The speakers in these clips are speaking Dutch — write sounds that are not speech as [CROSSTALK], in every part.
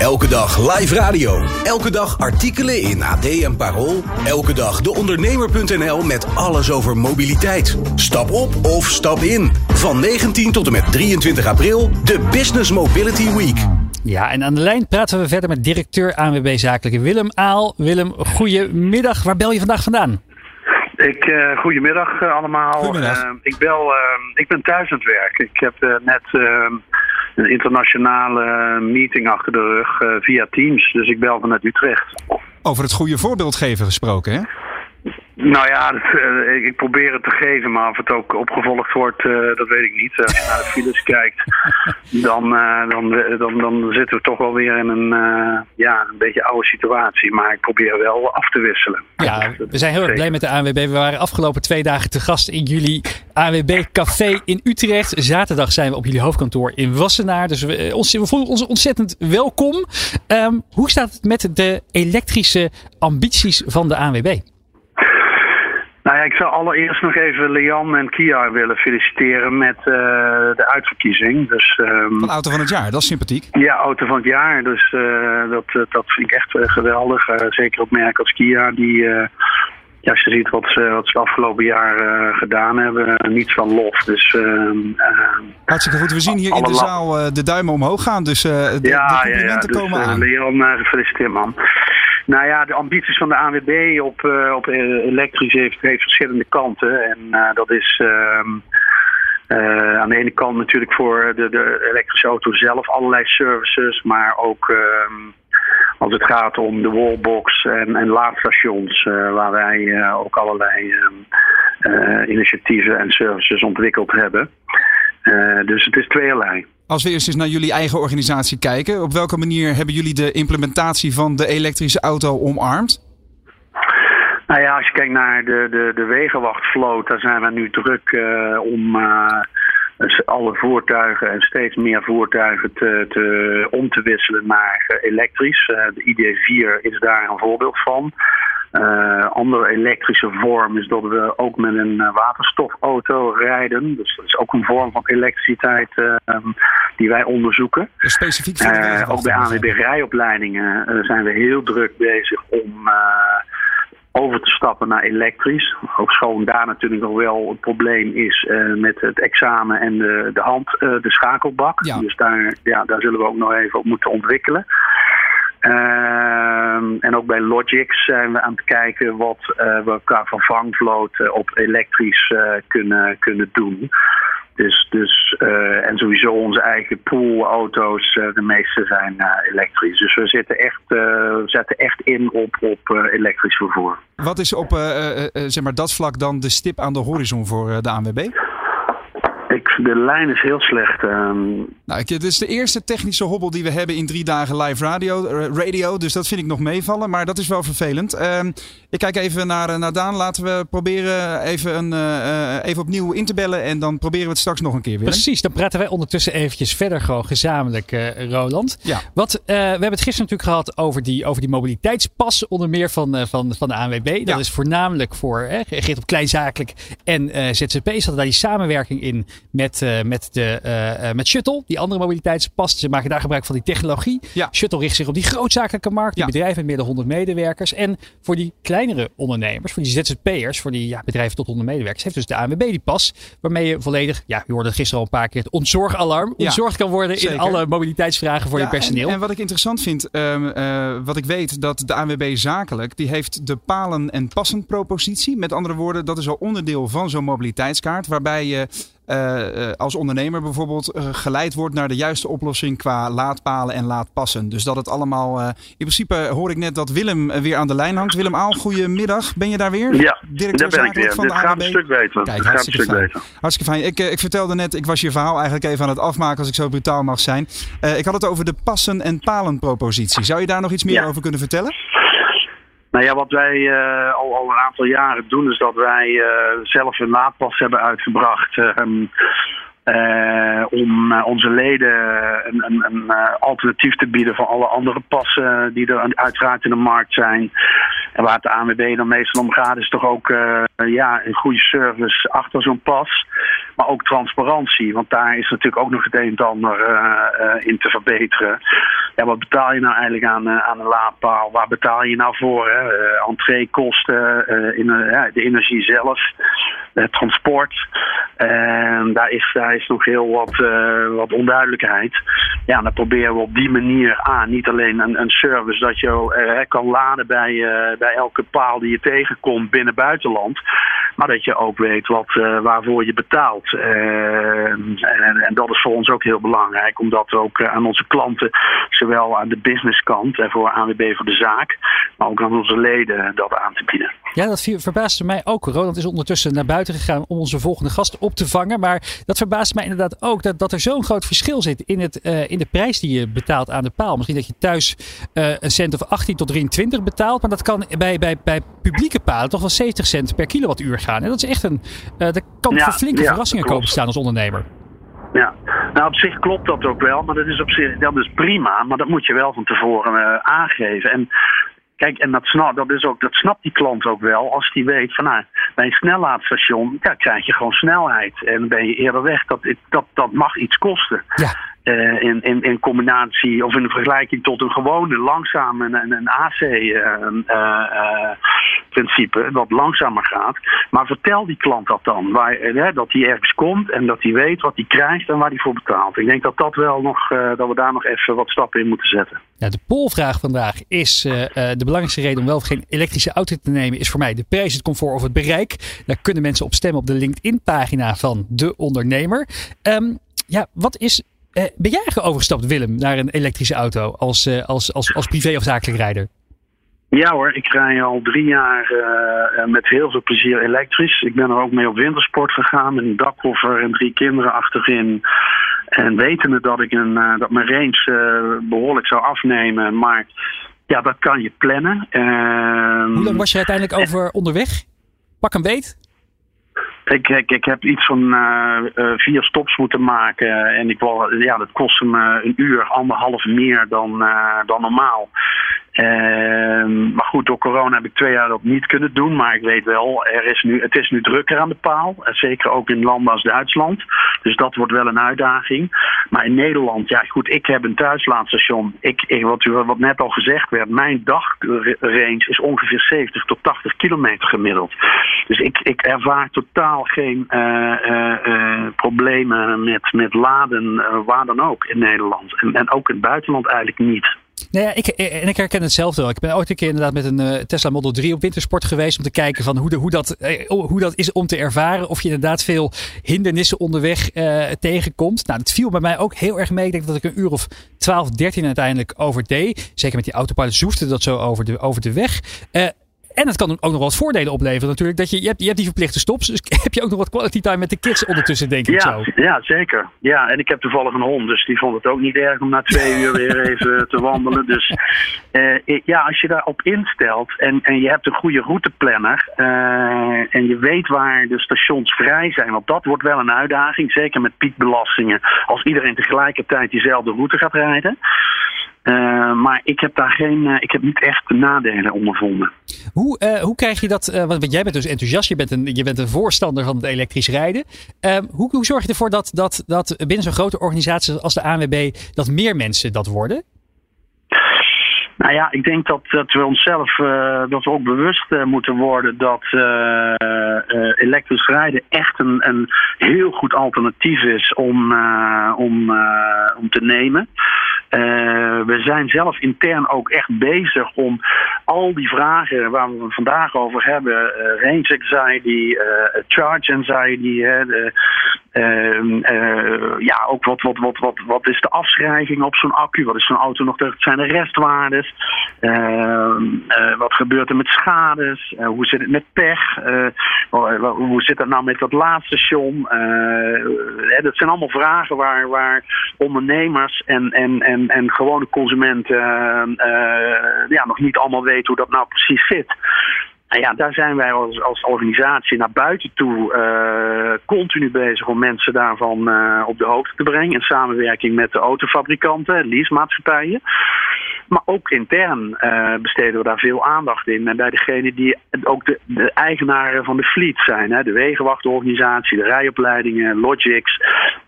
Elke dag live radio. Elke dag artikelen in AD en Parool. Elke dag deondernemer.nl met alles over mobiliteit. Stap op of stap in. Van 19 tot en met 23 april, de Business Mobility Week. Ja, en aan de lijn praten we verder met directeur ANWB Zakelijke Willem Aal. Willem, goedemiddag. Waar bel je vandaag vandaan? Ik, uh, goedemiddag uh, allemaal. Goedemiddag. Uh, ik, bel, ik ben thuis aan het werk. Ik heb net een internationale meeting achter de rug via Teams. Dus ik bel vanuit Utrecht. Over het goede voorbeeld geven gesproken, hè? Nou ja, dat, uh, ik probeer het te geven, maar of het ook opgevolgd wordt, uh, dat weet ik niet. Als je naar de files kijkt, [LAUGHS] dan, uh, dan, dan, dan zitten we toch wel weer in een, ja, een beetje oude situatie. Maar ik probeer wel af te wisselen. Ja, we zijn heel erg blij met de ANWB. We waren afgelopen twee dagen te gast in jullie ANWB Café in Utrecht. Zaterdag zijn we op jullie hoofdkantoor in Wassenaar. Dus we, ons, we voelen ons ontzettend welkom. Um, hoe staat het met de elektrische ambities van de ANWB? Nou ja, ik zou allereerst nog even Leon en Kia willen feliciteren met uh, de uitverkiezing. Dus, um, van auto van het jaar, dat is sympathiek. Ja, auto van het jaar. Dus uh, dat, dat vind ik echt uh, geweldig. zeker op merk als Kia, die, ja, als je ziet wat ze, wat ze het afgelopen jaar gedaan hebben, niets van lof. Dus, ehm, Hartstikke goed. We zien hier in de zaal de duimen omhoog gaan. Dus de, ja, de complimenten ja, ja. komen dus, aan. Leon, gefeliciteerd man. Nou ja, de ambities van de ANWB op, uh, op elektrisch heeft, heeft verschillende kanten. En uh, dat is uh, aan de ene kant natuurlijk voor de, de elektrische auto zelf allerlei services, maar ook ehm, als het gaat om de wallbox en, en laadstations, uh, waar wij ook allerlei ehm, initiatieven en services ontwikkeld hebben. dus het is tweeërlei. Als we eerst eens naar jullie eigen organisatie kijken, op welke manier hebben jullie de implementatie van de elektrische auto omarmd? Nou ja, als je kijkt naar de, de, de wegenwachtvloot, daar zijn we nu druk uh, om uh, alle voertuigen en steeds meer voertuigen te, te, om te wisselen naar elektrisch. Uh, de ID4 is daar een voorbeeld van. Uh, andere elektrische vorm is dat we ook met een uh, waterstofauto rijden. Dus dat is ook een vorm van elektriciteit uh, die wij onderzoeken. Dus specifiek voor de ook bij ANWB rijopleidingen zijn we heel druk bezig om over te stappen naar elektrisch. Ook schoon daar natuurlijk nog wel het probleem is met het examen en de, de hand, de schakelbak. Ja. Dus daar, ja, daar zullen we ook nog even op moeten ontwikkelen. Uh, en ook bij Logix zijn we aan het kijken wat uh, we qua vervangvloot op elektrisch kunnen, kunnen doen. Dus, dus, en sowieso onze eigen poolauto's, de meeste zijn elektrisch. Dus we zitten echt, zetten echt in op, op elektrisch vervoer. Wat is op zeg maar dat vlak dan de stip aan de horizon voor de ANWB? De lijn is heel slecht. Um... Nou, het is de eerste technische hobbel die we hebben in drie dagen live radio, radio. Dus dat vind ik nog meevallen. Maar dat is wel vervelend. Uh, ik kijk even naar, naar Daan. Laten we proberen even, een, uh, even opnieuw in te bellen. En dan proberen we het straks nog een keer weer. Precies, dan praten wij ondertussen eventjes verder gewoon gezamenlijk, uh, Roland. Ja. Wat, we hebben het gisteren natuurlijk gehad over die, over die mobiliteitspas. Onder meer van, van, van de ANWB. Dat Ja. is voornamelijk voor, hè, gericht op kleinzakelijk en ZZP. Zat daar die samenwerking in met, uh, met, de, uh, met Shuttle, die andere mobiliteitspas. Ze maken daar gebruik van die technologie. Ja. Shuttle richt zich op die grootzakelijke markt, die Ja. bedrijven met meer dan 100 medewerkers. En voor die kleinere ondernemers, voor die ZZP'ers, voor die ja, bedrijven tot 100 medewerkers, heeft dus de ANWB die pas. Waarmee je volledig, ja, je hoorde het gisteren al een paar keer, het ontzorgalarm. Ontzorgd kan worden Zeker. in alle mobiliteitsvragen voor je personeel. En, en wat ik interessant vind, ehm, eh, wat ik weet, dat de ANWB zakelijk, die heeft de palen- en passenpropositie. Met andere woorden, dat is al onderdeel van zo'n mobiliteitskaart. Waarbij je eh, eh, als ondernemer bijvoorbeeld eh, geleid wordt naar de juiste oplossing qua laadpalen en laadpassen. Dus dat het allemaal. in principe hoor ik net dat Willem weer aan de lijn hangt. Willem Aal, goedemiddag. Ben je daar weer? Ja, Directeur daar ben ik weer. van Dit de gaat een stuk beter. Kijk, gaat een stuk fijn. beter. Hartstikke fijn. Ik, ik vertelde net, ik was je verhaal eigenlijk even aan het afmaken als ik zo brutaal mag zijn. Ik had het over de passen- en palenpropositie. Zou je daar nog iets meer Ja. over kunnen vertellen? Nou ja, wat wij al, al een aantal jaren doen, is dat wij zelf een laadpas hebben uitgebracht. Ehm, uh, om onze leden een, een, een alternatief te bieden voor alle andere passen die er uiteraard in de markt zijn. En waar de ANWB dan meestal om gaat, is toch ook ja, een goede service achter zo'n pas. Maar ook transparantie, want daar is natuurlijk ook nog het een en ander in te verbeteren. Ja, wat betaal je nou eigenlijk aan, aan een laadpaal? Waar betaal je nou voor? Hè? entreekosten, in, de energie zelf, het transport. En daar is, daar is nog heel wat, wat onduidelijkheid. Ja, dan proberen we op die manier aan niet alleen een, een service dat je kan laden bij, bij elke paal die je tegenkomt binnen buitenland. Maar dat je ook weet wat, waarvoor je betaalt. En, en, dat is voor ons ook heel belangrijk. Omdat ook aan onze klanten, zowel aan de businesskant en voor ANWB voor de zaak, maar ook aan onze leden dat aan te bieden. Ja, dat verbaasde mij ook. Ronald is ondertussen naar buiten gegaan om onze volgende gast op te vangen. Maar dat verbaast mij inderdaad ook dat, dat er zo'n groot verschil zit in, het, in de prijs die je betaalt aan de paal. Misschien dat je thuis een cent of 18 tot 23 betaalt. Maar dat kan bij, bij, bij publieke palen toch wel 70 cent per kilowattuur gaan. En dat is echt een. Uh, dat kan ja, voor flinke ja, verrassingen komen staan als ondernemer. Ja, nou op zich klopt dat ook wel, maar dat is op zich dat is prima, maar dat moet je wel van tevoren uh, aangeven. En Kijk, en dat, snap, dat, is ook, dat snapt die klant ook wel als die weet van nou, bij een snellaadstation ja, krijg je gewoon snelheid en ben je eerder weg. Dat, dat, dat mag iets kosten. Ja. Uh, in, in, in combinatie of in vergelijking tot een gewone langzame een, een AC-principe, uh, uh, dat langzamer gaat. Maar vertel die klant dat dan, dat hij ergens komt en dat hij weet wat hij krijgt en waar hij voor betaalt. Ik denk dat, dat, wel nog, dat we daar nog even wat stappen in moeten zetten. Ja, de polvraag vandaag is de belangrijkste reden om wel of geen elektrische auto te nemen, is voor mij de prijs, het comfort of het bereik. Daar kunnen mensen op stemmen op de LinkedIn-pagina van de ondernemer. Um, ja, wat is eh, ben jij overgestapt, Willem, naar een elektrische auto als, uh, als, als, als privé of zakelijk rijder? Ja hoor, ik rij al drie jaar uh, met heel veel plezier elektrisch. Ik ben er ook mee op wintersport gegaan met een dakkoffer en drie kinderen achterin. En wetende dat, ik een, uh, dat mijn range behoorlijk zou afnemen. Maar ja, dat kan je plannen. Ehm, Hoe lang was je uiteindelijk over onderweg? Pak een beet? Ik, ik, ik heb iets van uh, uh, vier stops moeten maken. En ik ja, dat kostte me een uur, anderhalf meer dan, dan normaal. Ehm, maar goed, door corona heb ik twee jaar dat niet kunnen doen. Maar ik weet wel, er is nu, het is nu drukker aan de paal. Zeker ook in landen als Duitsland. Dus dat wordt wel een uitdaging. Maar in Nederland, ja goed, ik heb een thuislaadstation. Ik, ik, wat, wat net al gezegd werd, mijn dagrange is ongeveer 70 tot 80 kilometer gemiddeld. Dus ik, ik ervaar totaal geen uh, uh, uh, problemen met, met laden, waar dan ook in Nederland. En, en ook in het buitenland eigenlijk niet. Nou ja, ik, en ik herken hetzelfde wel. Ik ben ooit een keer inderdaad met een uh, Tesla Model 3 op wintersport geweest. Om te kijken van hoe, de, hoe, dat, uh, hoe dat is om te ervaren. Of je inderdaad veel hindernissen onderweg tegenkomt. Nou, dat viel bij mij ook heel erg mee. Ik denk dat ik een uur of 12, 13 uiteindelijk over deed. Zeker met die autopilot zoefde dat zo over de, over de weg. En het kan ook nog wat voordelen opleveren natuurlijk. Dat je, je, hebt, je hebt die verplichte stops. Dus [LAUGHS] heb je ook nog wat quality time met de kids ondertussen, denk ik ja, zo. Ja, zeker. Ja, en ik heb toevallig een hond. Dus die vond het ook niet erg om na twee uur weer [LAUGHS] even te wandelen. Dus uh, ja, als je daarop instelt en, en je hebt een goede routeplanner. Uh, en je weet waar de stations vrij zijn. Want dat wordt wel een uitdaging. Zeker met piekbelastingen. Als iedereen tegelijkertijd diezelfde route gaat rijden. Uh, maar ik heb daar geen, uh, ik heb niet echt nadelen ondervonden. Hoe, uh, hoe krijg je dat? want jij bent dus enthousiast, je bent een, je bent een voorstander van het elektrisch rijden. Ehm, hoe, hoe zorg je ervoor dat, dat, dat binnen zo'n grote organisatie als de ANWB dat meer mensen dat worden? Nou ja, ik denk dat, dat we onszelf uh, dat we ook bewust uh, moeten worden dat uh, elektrisch rijden echt een, een heel goed alternatief is om, om, om te nemen. We zijn zelf intern ook echt bezig om al die vragen waar we het vandaag over hebben, range anxiety, charge anxiety, Ehm, eh, ja, ook wat, wat, wat, wat, wat is de afschrijving op zo'n accu? Wat is zo'n auto nog? Wat zijn de restwaardes? Ehm, eh, wat gebeurt er met schades? Eh, hoe zit het met pech? hoe zit het nou met dat laadstation? dat zijn allemaal vragen waar, waar ondernemers en, en, en, en gewone consumenten ja, nog niet allemaal weten hoe dat nou precies zit. Nou ja, daar zijn wij als, als organisatie naar buiten toe uh, continu bezig om mensen daarvan op de hoogte te brengen. In samenwerking met de autofabrikanten, leasemaatschappijen. Maar ook intern besteden we daar veel aandacht in. En bij degene die ook de, de eigenaren van de fleet zijn. Hè, de wegenwachtorganisatie, de rijopleidingen, Logics.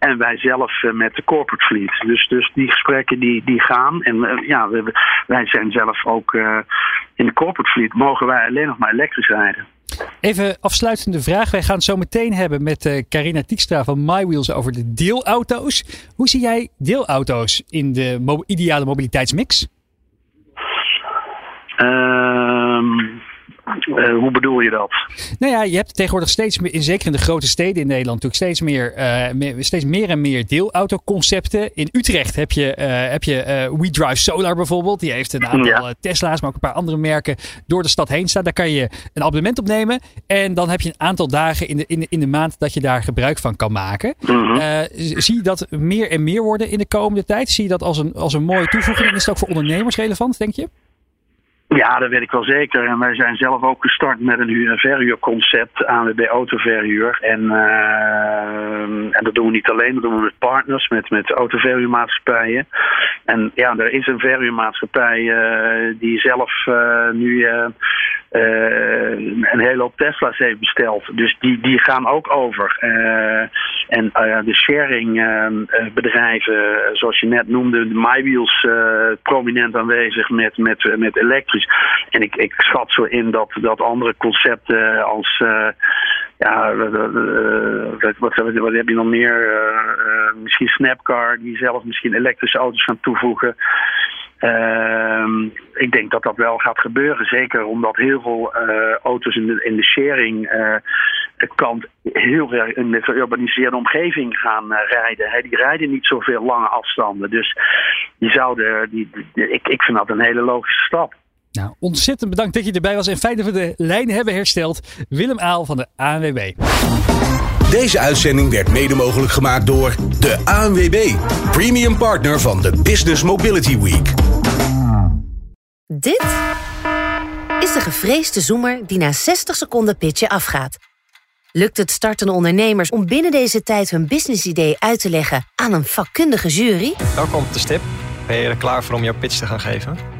En wij zelf met de corporate fleet. Dus, dus die gesprekken die, die gaan. En ja, we, wij zijn zelf ook in de corporate fleet mogen wij alleen nog maar elektrisch rijden. Even afsluitende vraag. Wij gaan het zo meteen hebben met Carina Tiekstra van MyWheels over de deelauto's. Hoe zie jij deelauto's in de ideale mobiliteitsmix? Uh, hoe bedoel je dat? Nou ja, je hebt tegenwoordig steeds meer, zeker in de grote steden in Nederland, natuurlijk steeds meer, uh, meer steeds meer en meer deelautoconcepten. In Utrecht heb je, uh, heb je We Drive Solar bijvoorbeeld. Die heeft een aantal Tesla's, maar ook een paar andere merken door de stad heen staan. Daar kan je een abonnement op nemen. En dan heb je een aantal dagen in de, in de, in de maand dat je daar gebruik van kan maken. Mhm. zie je dat meer en meer worden in de komende tijd? Zie je dat als een, als een mooie toevoeging? En is het ook voor ondernemers relevant, denk je? Ja, dat weet ik wel zeker. En wij zijn zelf ook gestart met een verhuurconcept, ANWB Autoverhuur. En, uh, en dat doen we niet alleen, dat doen we met partners, met, met autoverhuurmaatschappijen. En ja, er is een verhuurmaatschappij uh, die zelf uh, nu een hele hoop Tesla's heeft besteld. Dus die, die gaan ook over. En de sharing bedrijven, zoals je net noemde, MyWheels prominent aanwezig met, met, met elektrisch. En ik, ik schat zo in dat, dat andere concepten als ja, wat, wat, wat, heb je nog meer? misschien Snapcar, die zelf misschien elektrische auto's gaan toevoegen. Uh, ik denk dat dat wel gaat gebeuren. Zeker omdat heel veel auto's in de, in de sharing kant heel erg in de gerurbaniseerde omgeving gaan rijden. Die rijden niet zoveel lange afstanden. Dus die zouden, die, ik, ik vind dat een hele logische stap. Nou, ontzettend bedankt dat je erbij was en fijn dat we de lijn hebben hersteld. Willem Aal van de ANWB. Deze uitzending werd mede mogelijk gemaakt door de ANWB, premium partner van de Business Mobility Week. Dit is de gevreesde zoemer die na 60 seconden pitchen afgaat. Lukt het startende ondernemers om binnen deze tijd hun businessidee uit te leggen aan een vakkundige jury? Welkom op de stip. Ben je er klaar voor om jouw pitch te gaan geven?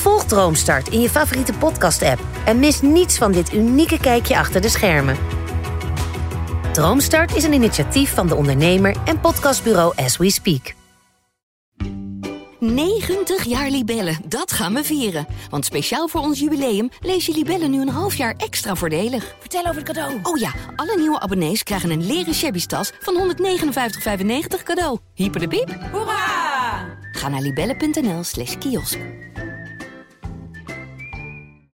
Volg Droomstart in je favoriete podcast-app en mis niets van dit unieke kijkje achter de schermen. Droomstart is een initiatief van de ondernemer en podcastbureau As We Speak. 90 jaar Libellen, dat gaan we vieren. Want speciaal voor ons jubileum lees je Libellen nu een half jaar extra voordelig. Vertel over het cadeau. Oh ja, alle nieuwe abonnees krijgen een leren shabby tas van 159,95 cadeau. Hyper de piep. Hoera! Ga naar libellen.nl slash kiosk.